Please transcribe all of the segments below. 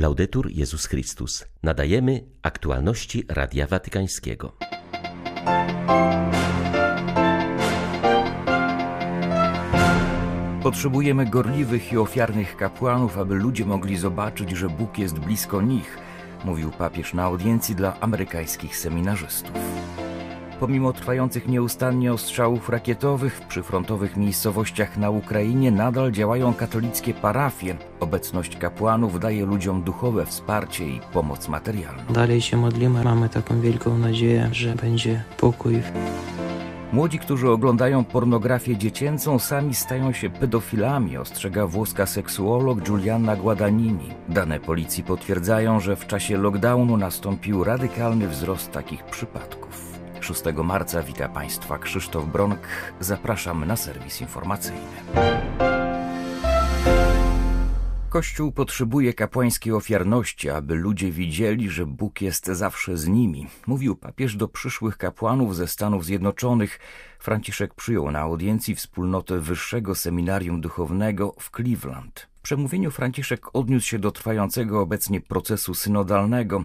Laudetur Jezus Chrystus. Nadajemy aktualności Radia Watykańskiego. Potrzebujemy gorliwych i ofiarnych kapłanów, aby ludzie mogli zobaczyć, że Bóg jest blisko nich, mówił papież na audiencji dla amerykańskich seminarzystów. Pomimo trwających nieustannie ostrzałów rakietowych w przyfrontowych miejscowościach na Ukrainie nadal działają katolickie parafie. Obecność kapłanów daje ludziom duchowe wsparcie i pomoc materialną. Dalej się modlimy, mamy taką wielką nadzieję, że będzie pokój. Młodzi, którzy oglądają pornografię dziecięcą, sami stają się pedofilami, ostrzega włoska seksuolog Giuliana Guadagnini. Dane policji potwierdzają, że w czasie lockdownu nastąpił radykalny wzrost takich przypadków. 6 marca wita Państwa Krzysztof Bronk. Zapraszam na serwis informacyjny. Kościół potrzebuje kapłańskiej ofiarności, aby ludzie widzieli, że Bóg jest zawsze z nimi, mówił papież do przyszłych kapłanów ze Stanów Zjednoczonych. Franciszek przyjął na audiencji wspólnotę Wyższego Seminarium Duchownego w Cleveland. W przemówieniu Franciszek odniósł się do trwającego obecnie procesu synodalnego.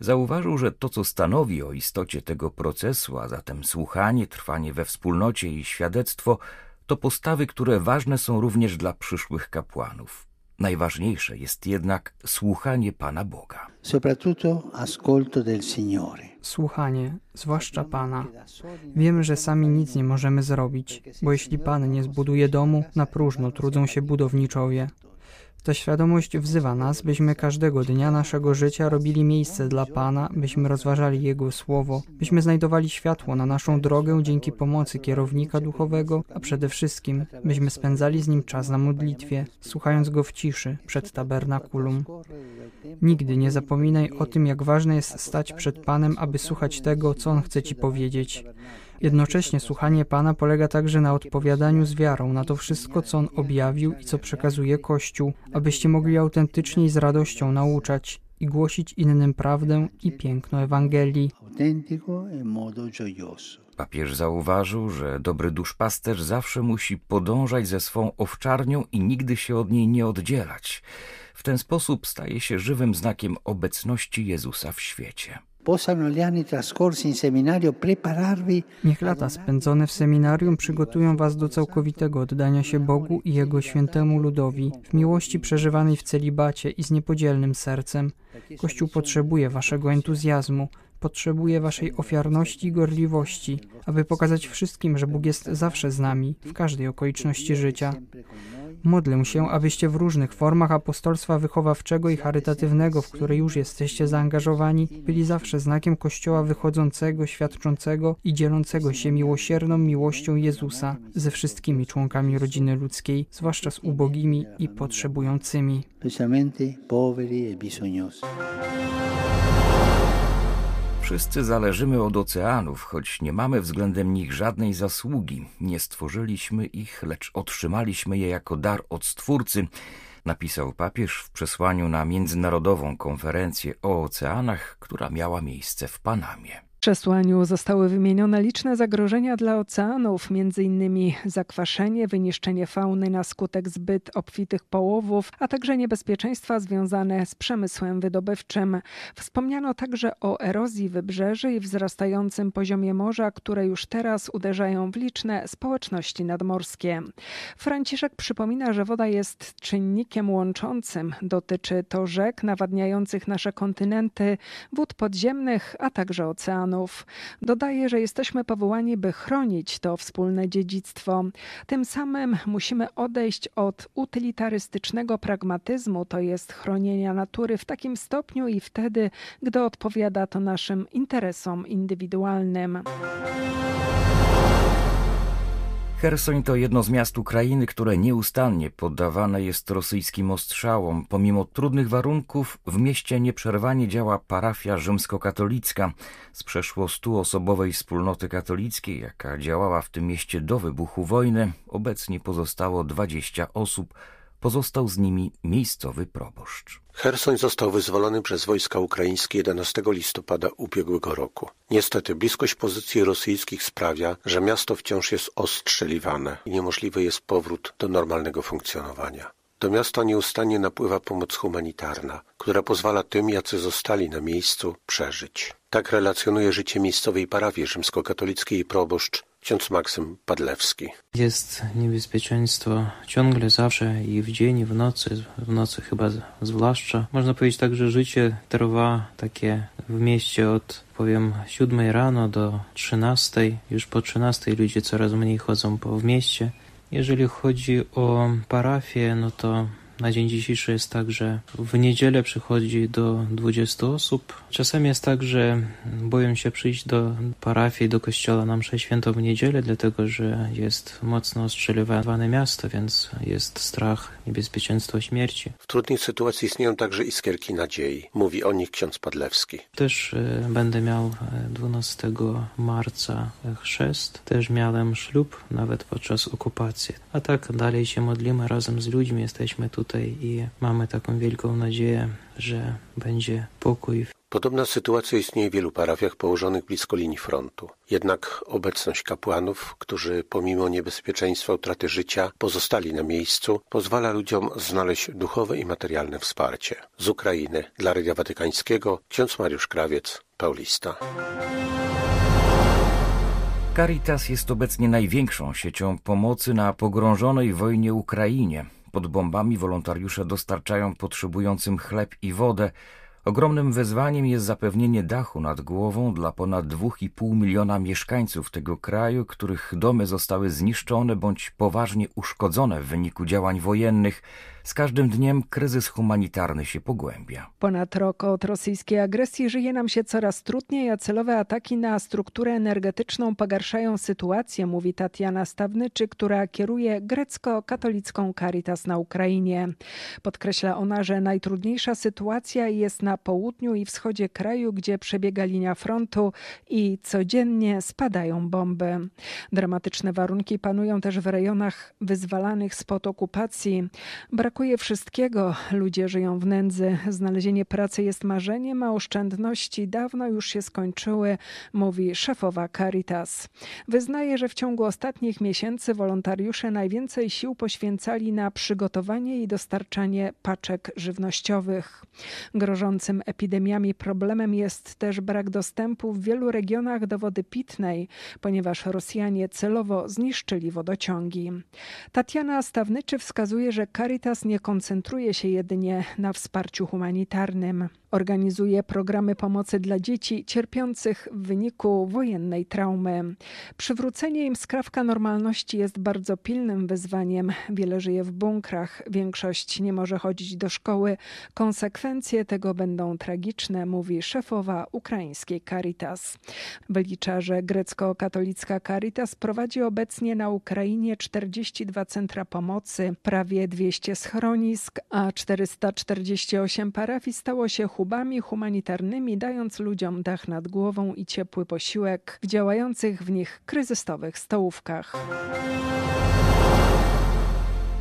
Zauważył, że to, co stanowi o istocie tego procesu, a zatem słuchanie, trwanie we wspólnocie i świadectwo, to postawy, które ważne są również dla przyszłych kapłanów. Najważniejsze jest jednak słuchanie Pana Boga. Słuchanie, zwłaszcza Pana. Wiemy, że sami nic nie możemy zrobić, bo jeśli Pan nie zbuduje domu, na próżno trudzą się budowniczowie. Ta świadomość wzywa nas, byśmy każdego dnia naszego życia robili miejsce dla Pana, byśmy rozważali Jego słowo, byśmy znajdowali światło na naszą drogę dzięki pomocy kierownika duchowego, a przede wszystkim byśmy spędzali z Nim czas na modlitwie, słuchając Go w ciszy przed tabernakulum. Nigdy nie zapominaj o tym, jak ważne jest stać przed Panem, aby słuchać tego, co On chce Ci powiedzieć. Jednocześnie słuchanie Pana polega także na odpowiadaniu z wiarą na to wszystko, co On objawił i co przekazuje Kościół, abyście mogli autentycznie i z radością nauczać i głosić innym prawdę i piękno Ewangelii. Papież zauważył, że dobry duszpasterz zawsze musi podążać ze swą owczarnią i nigdy się od niej nie oddzielać. W ten sposób staje się żywym znakiem obecności Jezusa w świecie. Niech lata spędzone w seminarium przygotują Was do całkowitego oddania się Bogu i Jego świętemu ludowi, w miłości przeżywanej w celibacie i z niepodzielnym sercem. Kościół potrzebuje Waszego entuzjazmu, potrzebuje Waszej ofiarności i gorliwości, aby pokazać wszystkim, że Bóg jest zawsze z nami, w każdej okoliczności życia. Modlę się, abyście w różnych formach apostolstwa wychowawczego i charytatywnego, w które już jesteście zaangażowani, byli zawsze znakiem Kościoła wychodzącego, świadczącego i dzielącego się miłosierną miłością Jezusa ze wszystkimi członkami rodziny ludzkiej, zwłaszcza z ubogimi i potrzebującymi. Wszyscy zależymy od oceanów, choć nie mamy względem nich żadnej zasługi. Nie stworzyliśmy ich, lecz otrzymaliśmy je jako dar od Stwórcy, napisał papież w przesłaniu na Międzynarodową Konferencję o Oceanach, która miała miejsce w Panamie. Przesłaniu zostały wymienione liczne zagrożenia dla oceanów, m.in. zakwaszenie, wyniszczenie fauny na skutek zbyt obfitych połowów, a także niebezpieczeństwa związane z przemysłem wydobywczym. Wspomniano także o erozji wybrzeży i wzrastającym poziomie morza, które już teraz uderzają w liczne społeczności nadmorskie. Franciszek przypomina, że woda jest czynnikiem łączącym. Dotyczy to rzek nawadniających nasze kontynenty, wód podziemnych, a także oceanów. Dodaje, że jesteśmy powołani, by chronić to wspólne dziedzictwo. Tym samym musimy odejść od utylitarystycznego pragmatyzmu, to jest chronienia natury w takim stopniu i wtedy, gdy odpowiada to naszym interesom indywidualnym. Chersoń to jedno z miast Ukrainy, które nieustannie poddawane jest rosyjskim ostrzałom. Pomimo trudnych warunków w mieście nieprzerwanie działa parafia rzymskokatolicka z przeszło stuosobowej wspólnoty katolickiej, jaka działała w tym mieście do wybuchu wojny. Obecnie pozostało 20 osób. Pozostał z nimi miejscowy proboszcz. Chersoń został wyzwolony przez wojska ukraińskie 11 listopada ubiegłego roku. Niestety bliskość pozycji rosyjskich sprawia, że miasto wciąż jest ostrzeliwane i niemożliwy jest powrót do normalnego funkcjonowania. Do miasta nieustannie napływa pomoc humanitarna, która pozwala tym, jacy zostali na miejscu, przeżyć. Tak relacjonuje życie miejscowej parafii rzymskokatolickiej proboszcz ksiądz Maksym Padlewski. Jest niebezpieczeństwo ciągle, zawsze i w dzień, i w nocy, w nocy chyba zwłaszcza. Można powiedzieć tak, że życie trwa takie w mieście od powiem 7 rano do 13. Już po 13 ludzie coraz mniej chodzą po w mieście. Jeżeli chodzi o parafię, no to na dzień dzisiejszy jest tak, że w niedzielę przychodzi do 20 osób. Czasami jest tak, że boją się przyjść do parafii, do kościoła na mszę świętą w niedzielę, dlatego że jest mocno ostrzeliwane miasto, więc jest strach, niebezpieczeństwo śmierci. W trudnej sytuacji istnieją także iskierki nadziei. Mówi o nich ksiądz Padlewski. Też e, będę miał 12 marca chrzest. Też miałem ślub, nawet podczas okupacji. A tak dalej się modlimy razem z ludźmi, jesteśmy tu tutaj i mamy taką wielką nadzieję, że będzie pokój. Podobna sytuacja istnieje w wielu parafiach położonych blisko linii frontu. Jednak obecność kapłanów, którzy pomimo niebezpieczeństwa utraty życia pozostali na miejscu, pozwala ludziom znaleźć duchowe i materialne wsparcie. Z Ukrainy dla Radia Watykańskiego ksiądz Mariusz Krawiec, Paulista. Caritas jest obecnie największą siecią pomocy na pogrążonej wojnie Ukrainie. Pod bombami wolontariusze dostarczają potrzebującym chleb i wodę. Ogromnym wyzwaniem jest zapewnienie dachu nad głową dla ponad 2,5 miliona mieszkańców tego kraju, których domy zostały zniszczone bądź poważnie uszkodzone w wyniku działań wojennych. Z każdym dniem kryzys humanitarny się pogłębia. Ponad rok od rosyjskiej agresji żyje nam się coraz trudniej, a celowe ataki na strukturę energetyczną pogarszają sytuację, mówi Tatiana Stawnyczy, która kieruje grecko-katolicką Caritas na Ukrainie. Podkreśla ona, że najtrudniejsza sytuacja jest na południu i wschodzie kraju, gdzie przebiega linia frontu i codziennie spadają bomby. Dramatyczne warunki panują też w rejonach wyzwalanych spod okupacji. Brak brakuje wszystkiego. Ludzie żyją w nędzy. Znalezienie pracy jest marzeniem, a oszczędności dawno już się skończyły, mówi szefowa Caritas. Wyznaje, że w ciągu ostatnich miesięcy wolontariusze najwięcej sił poświęcali na przygotowanie i dostarczanie paczek żywnościowych. Grożącym epidemiami problemem jest też brak dostępu w wielu regionach do wody pitnej, ponieważ Rosjanie celowo zniszczyli wodociągi. Tatiana Stawnyczy wskazuje, że Caritas nie koncentruje się jedynie na wsparciu humanitarnym. Organizuje programy pomocy dla dzieci cierpiących w wyniku wojennej traumy. Przywrócenie im skrawka normalności jest bardzo pilnym wyzwaniem. Wiele żyje w bunkrach, większość nie może chodzić do szkoły. Konsekwencje tego będą tragiczne, mówi szefowa ukraińskiej Caritas. Wylicza, że grecko-katolicka Caritas prowadzi obecnie na Ukrainie 42 centra pomocy, prawie 200 schronisk, a 448 parafii stało się hubami humanitarnymi, dając ludziom dach nad głową i ciepły posiłek w działających w nich kryzysowych stołówkach.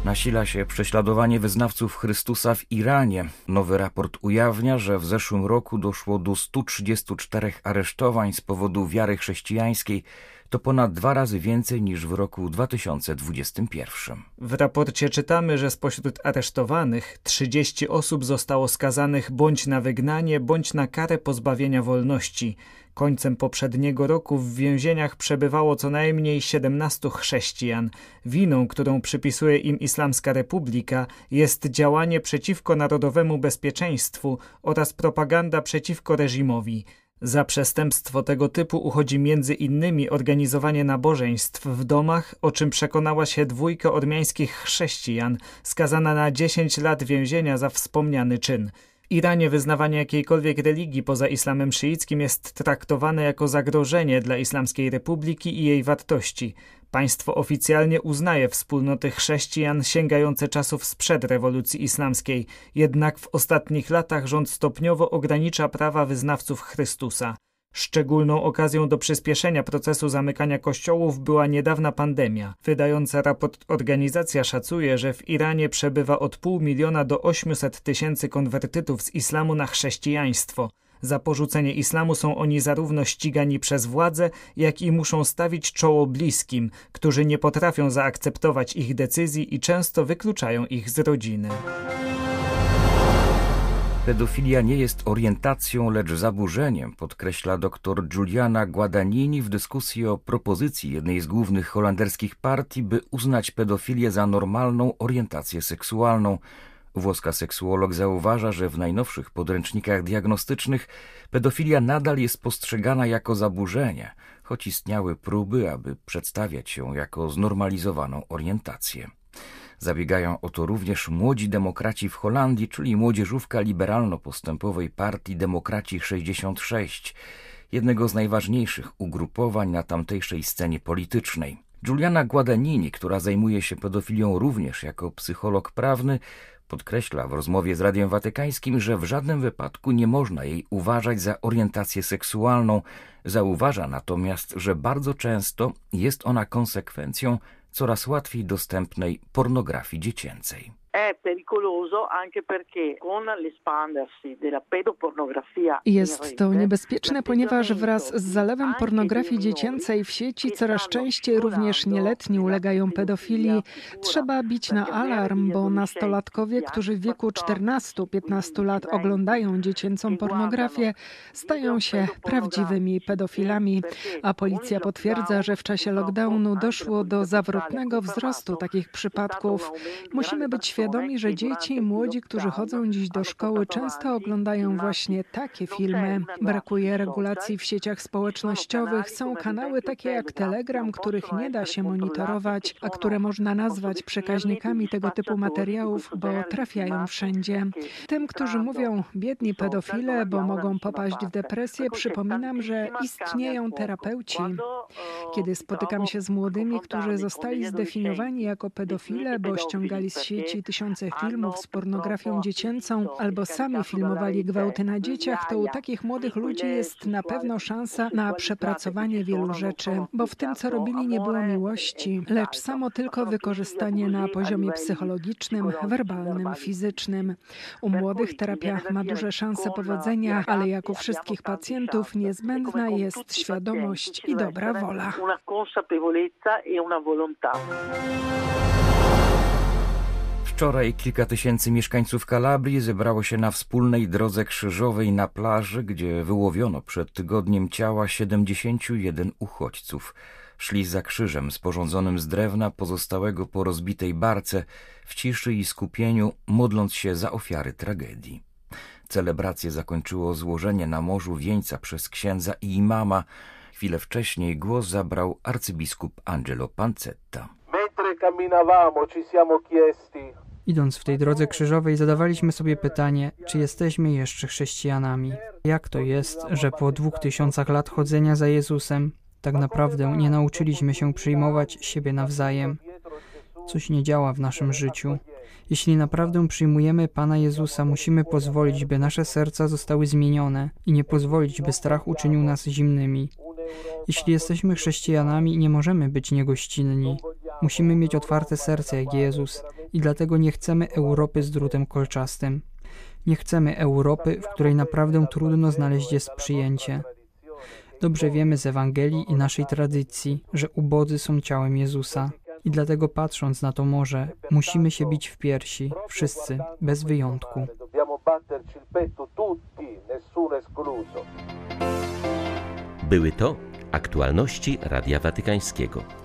Nasila się prześladowanie wyznawców Chrystusa w Iranie. Nowy raport ujawnia, że w zeszłym roku doszło do 134 aresztowań z powodu wiary chrześcijańskiej to ponad dwa razy więcej niż w roku 2021. W raporcie czytamy, że spośród aresztowanych 30 osób zostało skazanych bądź na wygnanie, bądź na karę pozbawienia wolności. Końcem poprzedniego roku w więzieniach przebywało co najmniej 17 chrześcijan. Winą, którą przypisuje im Islamska Republika, jest działanie przeciwko narodowemu bezpieczeństwu oraz propaganda przeciwko reżimowi. Za przestępstwo tego typu uchodzi między innymi organizowanie nabożeństw w domach, o czym przekonała się dwójka ormiańskich chrześcijan, skazana na 10 lat więzienia za wspomniany czyn. W Iranie wyznawanie jakiejkolwiek religii poza islamem szyickim jest traktowane jako zagrożenie dla Islamskiej Republiki i jej wartości. Państwo oficjalnie uznaje wspólnoty chrześcijan sięgające czasów sprzed rewolucji islamskiej, jednak w ostatnich latach rząd stopniowo ogranicza prawa wyznawców Chrystusa. Szczególną okazją do przyspieszenia procesu zamykania kościołów była niedawna pandemia. Wydająca raport organizacja szacuje, że w Iranie przebywa od pół miliona do 800 tysięcy konwertytów z islamu na chrześcijaństwo. Za porzucenie islamu są oni zarówno ścigani przez władze, jak i muszą stawić czoło bliskim, którzy nie potrafią zaakceptować ich decyzji i często wykluczają ich z rodziny. Pedofilia nie jest orientacją, lecz zaburzeniem, podkreśla dr Giuliana Guadagnini w dyskusji o propozycji jednej z głównych holenderskich partii, by uznać pedofilię za normalną orientację seksualną. Włoska seksuolog zauważa, że w najnowszych podręcznikach diagnostycznych pedofilia nadal jest postrzegana jako zaburzenie, choć istniały próby, aby przedstawiać ją jako znormalizowaną orientację. Zabiegają o to również młodzi demokraci w Holandii, czyli młodzieżówka liberalno-postępowej partii Demokraci 66, jednego z najważniejszych ugrupowań na tamtejszej scenie politycznej. Giuliana Guadagnini, która zajmuje się pedofilią również jako psycholog prawny, podkreśla w rozmowie z Radiem Watykańskim, że w żadnym wypadku nie można jej uważać za orientację seksualną. Zauważa natomiast, że bardzo często jest ona konsekwencją coraz łatwiej dostępnej pornografii dziecięcej è pericoloso anche perché con l'espandersi della pedopornografia Jest to niebezpieczne, ponieważ wraz z zalewem pornografii dziecięcej w sieci coraz częściej również nieletni ulegają pedofilii. Trzeba bić na alarm, bo nastolatkowie, którzy w wieku 14-15 lat oglądają dziecięcą pornografię, stają się prawdziwymi pedofilami, a policja potwierdza, że w czasie lockdownu doszło do zawrotnego wzrostu takich przypadków. Musimy być świadomi, świadomi, że dzieci i młodzi, którzy chodzą dziś do szkoły, często oglądają właśnie takie filmy. Brakuje regulacji w sieciach społecznościowych. Są kanały takie jak Telegram, których nie da się monitorować, a które można nazwać przekaźnikami tego typu materiałów, bo trafiają wszędzie. Tym, którzy mówią biedni pedofile, bo mogą popaść w depresję, przypominam, że istnieją terapeuci. Kiedy spotykam się z młodymi, którzy zostali zdefiniowani jako pedofile, bo ściągali z sieci tysiące filmów z pornografią dziecięcą albo sami filmowali gwałty na dzieciach, to u takich młodych ludzi jest na pewno szansa na przepracowanie wielu rzeczy, bo w tym, co robili, nie było miłości, lecz samo tylko wykorzystanie na poziomie psychologicznym, werbalnym, fizycznym. U młodych terapia ma duże szanse powodzenia, ale jak u wszystkich pacjentów niezbędna jest świadomość i dobra wola. Wczoraj kilka tysięcy mieszkańców Kalabrii zebrało się na wspólnej drodze krzyżowej na plaży, gdzie wyłowiono przed tygodniem ciała 71 uchodźców. Szli za krzyżem sporządzonym z drewna pozostałego po rozbitej barce, w ciszy i skupieniu, modląc się za ofiary tragedii. Celebrację zakończyło złożenie na morzu wieńca przez księdza i imama. Chwilę wcześniej głos zabrał arcybiskup Angelo Pancetta. Ci siamo chiesti Idąc w tej drodze krzyżowej, zadawaliśmy sobie pytanie, czy jesteśmy jeszcze chrześcijanami. Jak to jest, że po dwóch tysiącach lat chodzenia za Jezusem, tak naprawdę nie nauczyliśmy się przyjmować siebie nawzajem? Coś nie działa w naszym życiu. Jeśli naprawdę przyjmujemy Pana Jezusa, musimy pozwolić, by nasze serca zostały zmienione i nie pozwolić, by strach uczynił nas zimnymi. Jeśli jesteśmy chrześcijanami, nie możemy być niegościnni. Musimy mieć otwarte serce jak Jezus i dlatego nie chcemy Europy z drutem kolczastym. Nie chcemy Europy, w której naprawdę trudno znaleźć jest przyjęcie. Dobrze wiemy z Ewangelii i naszej tradycji, że ubodzy są ciałem Jezusa. I dlatego patrząc na to morze, musimy się bić w piersi, wszyscy, bez wyjątku. Były to aktualności Radia Watykańskiego.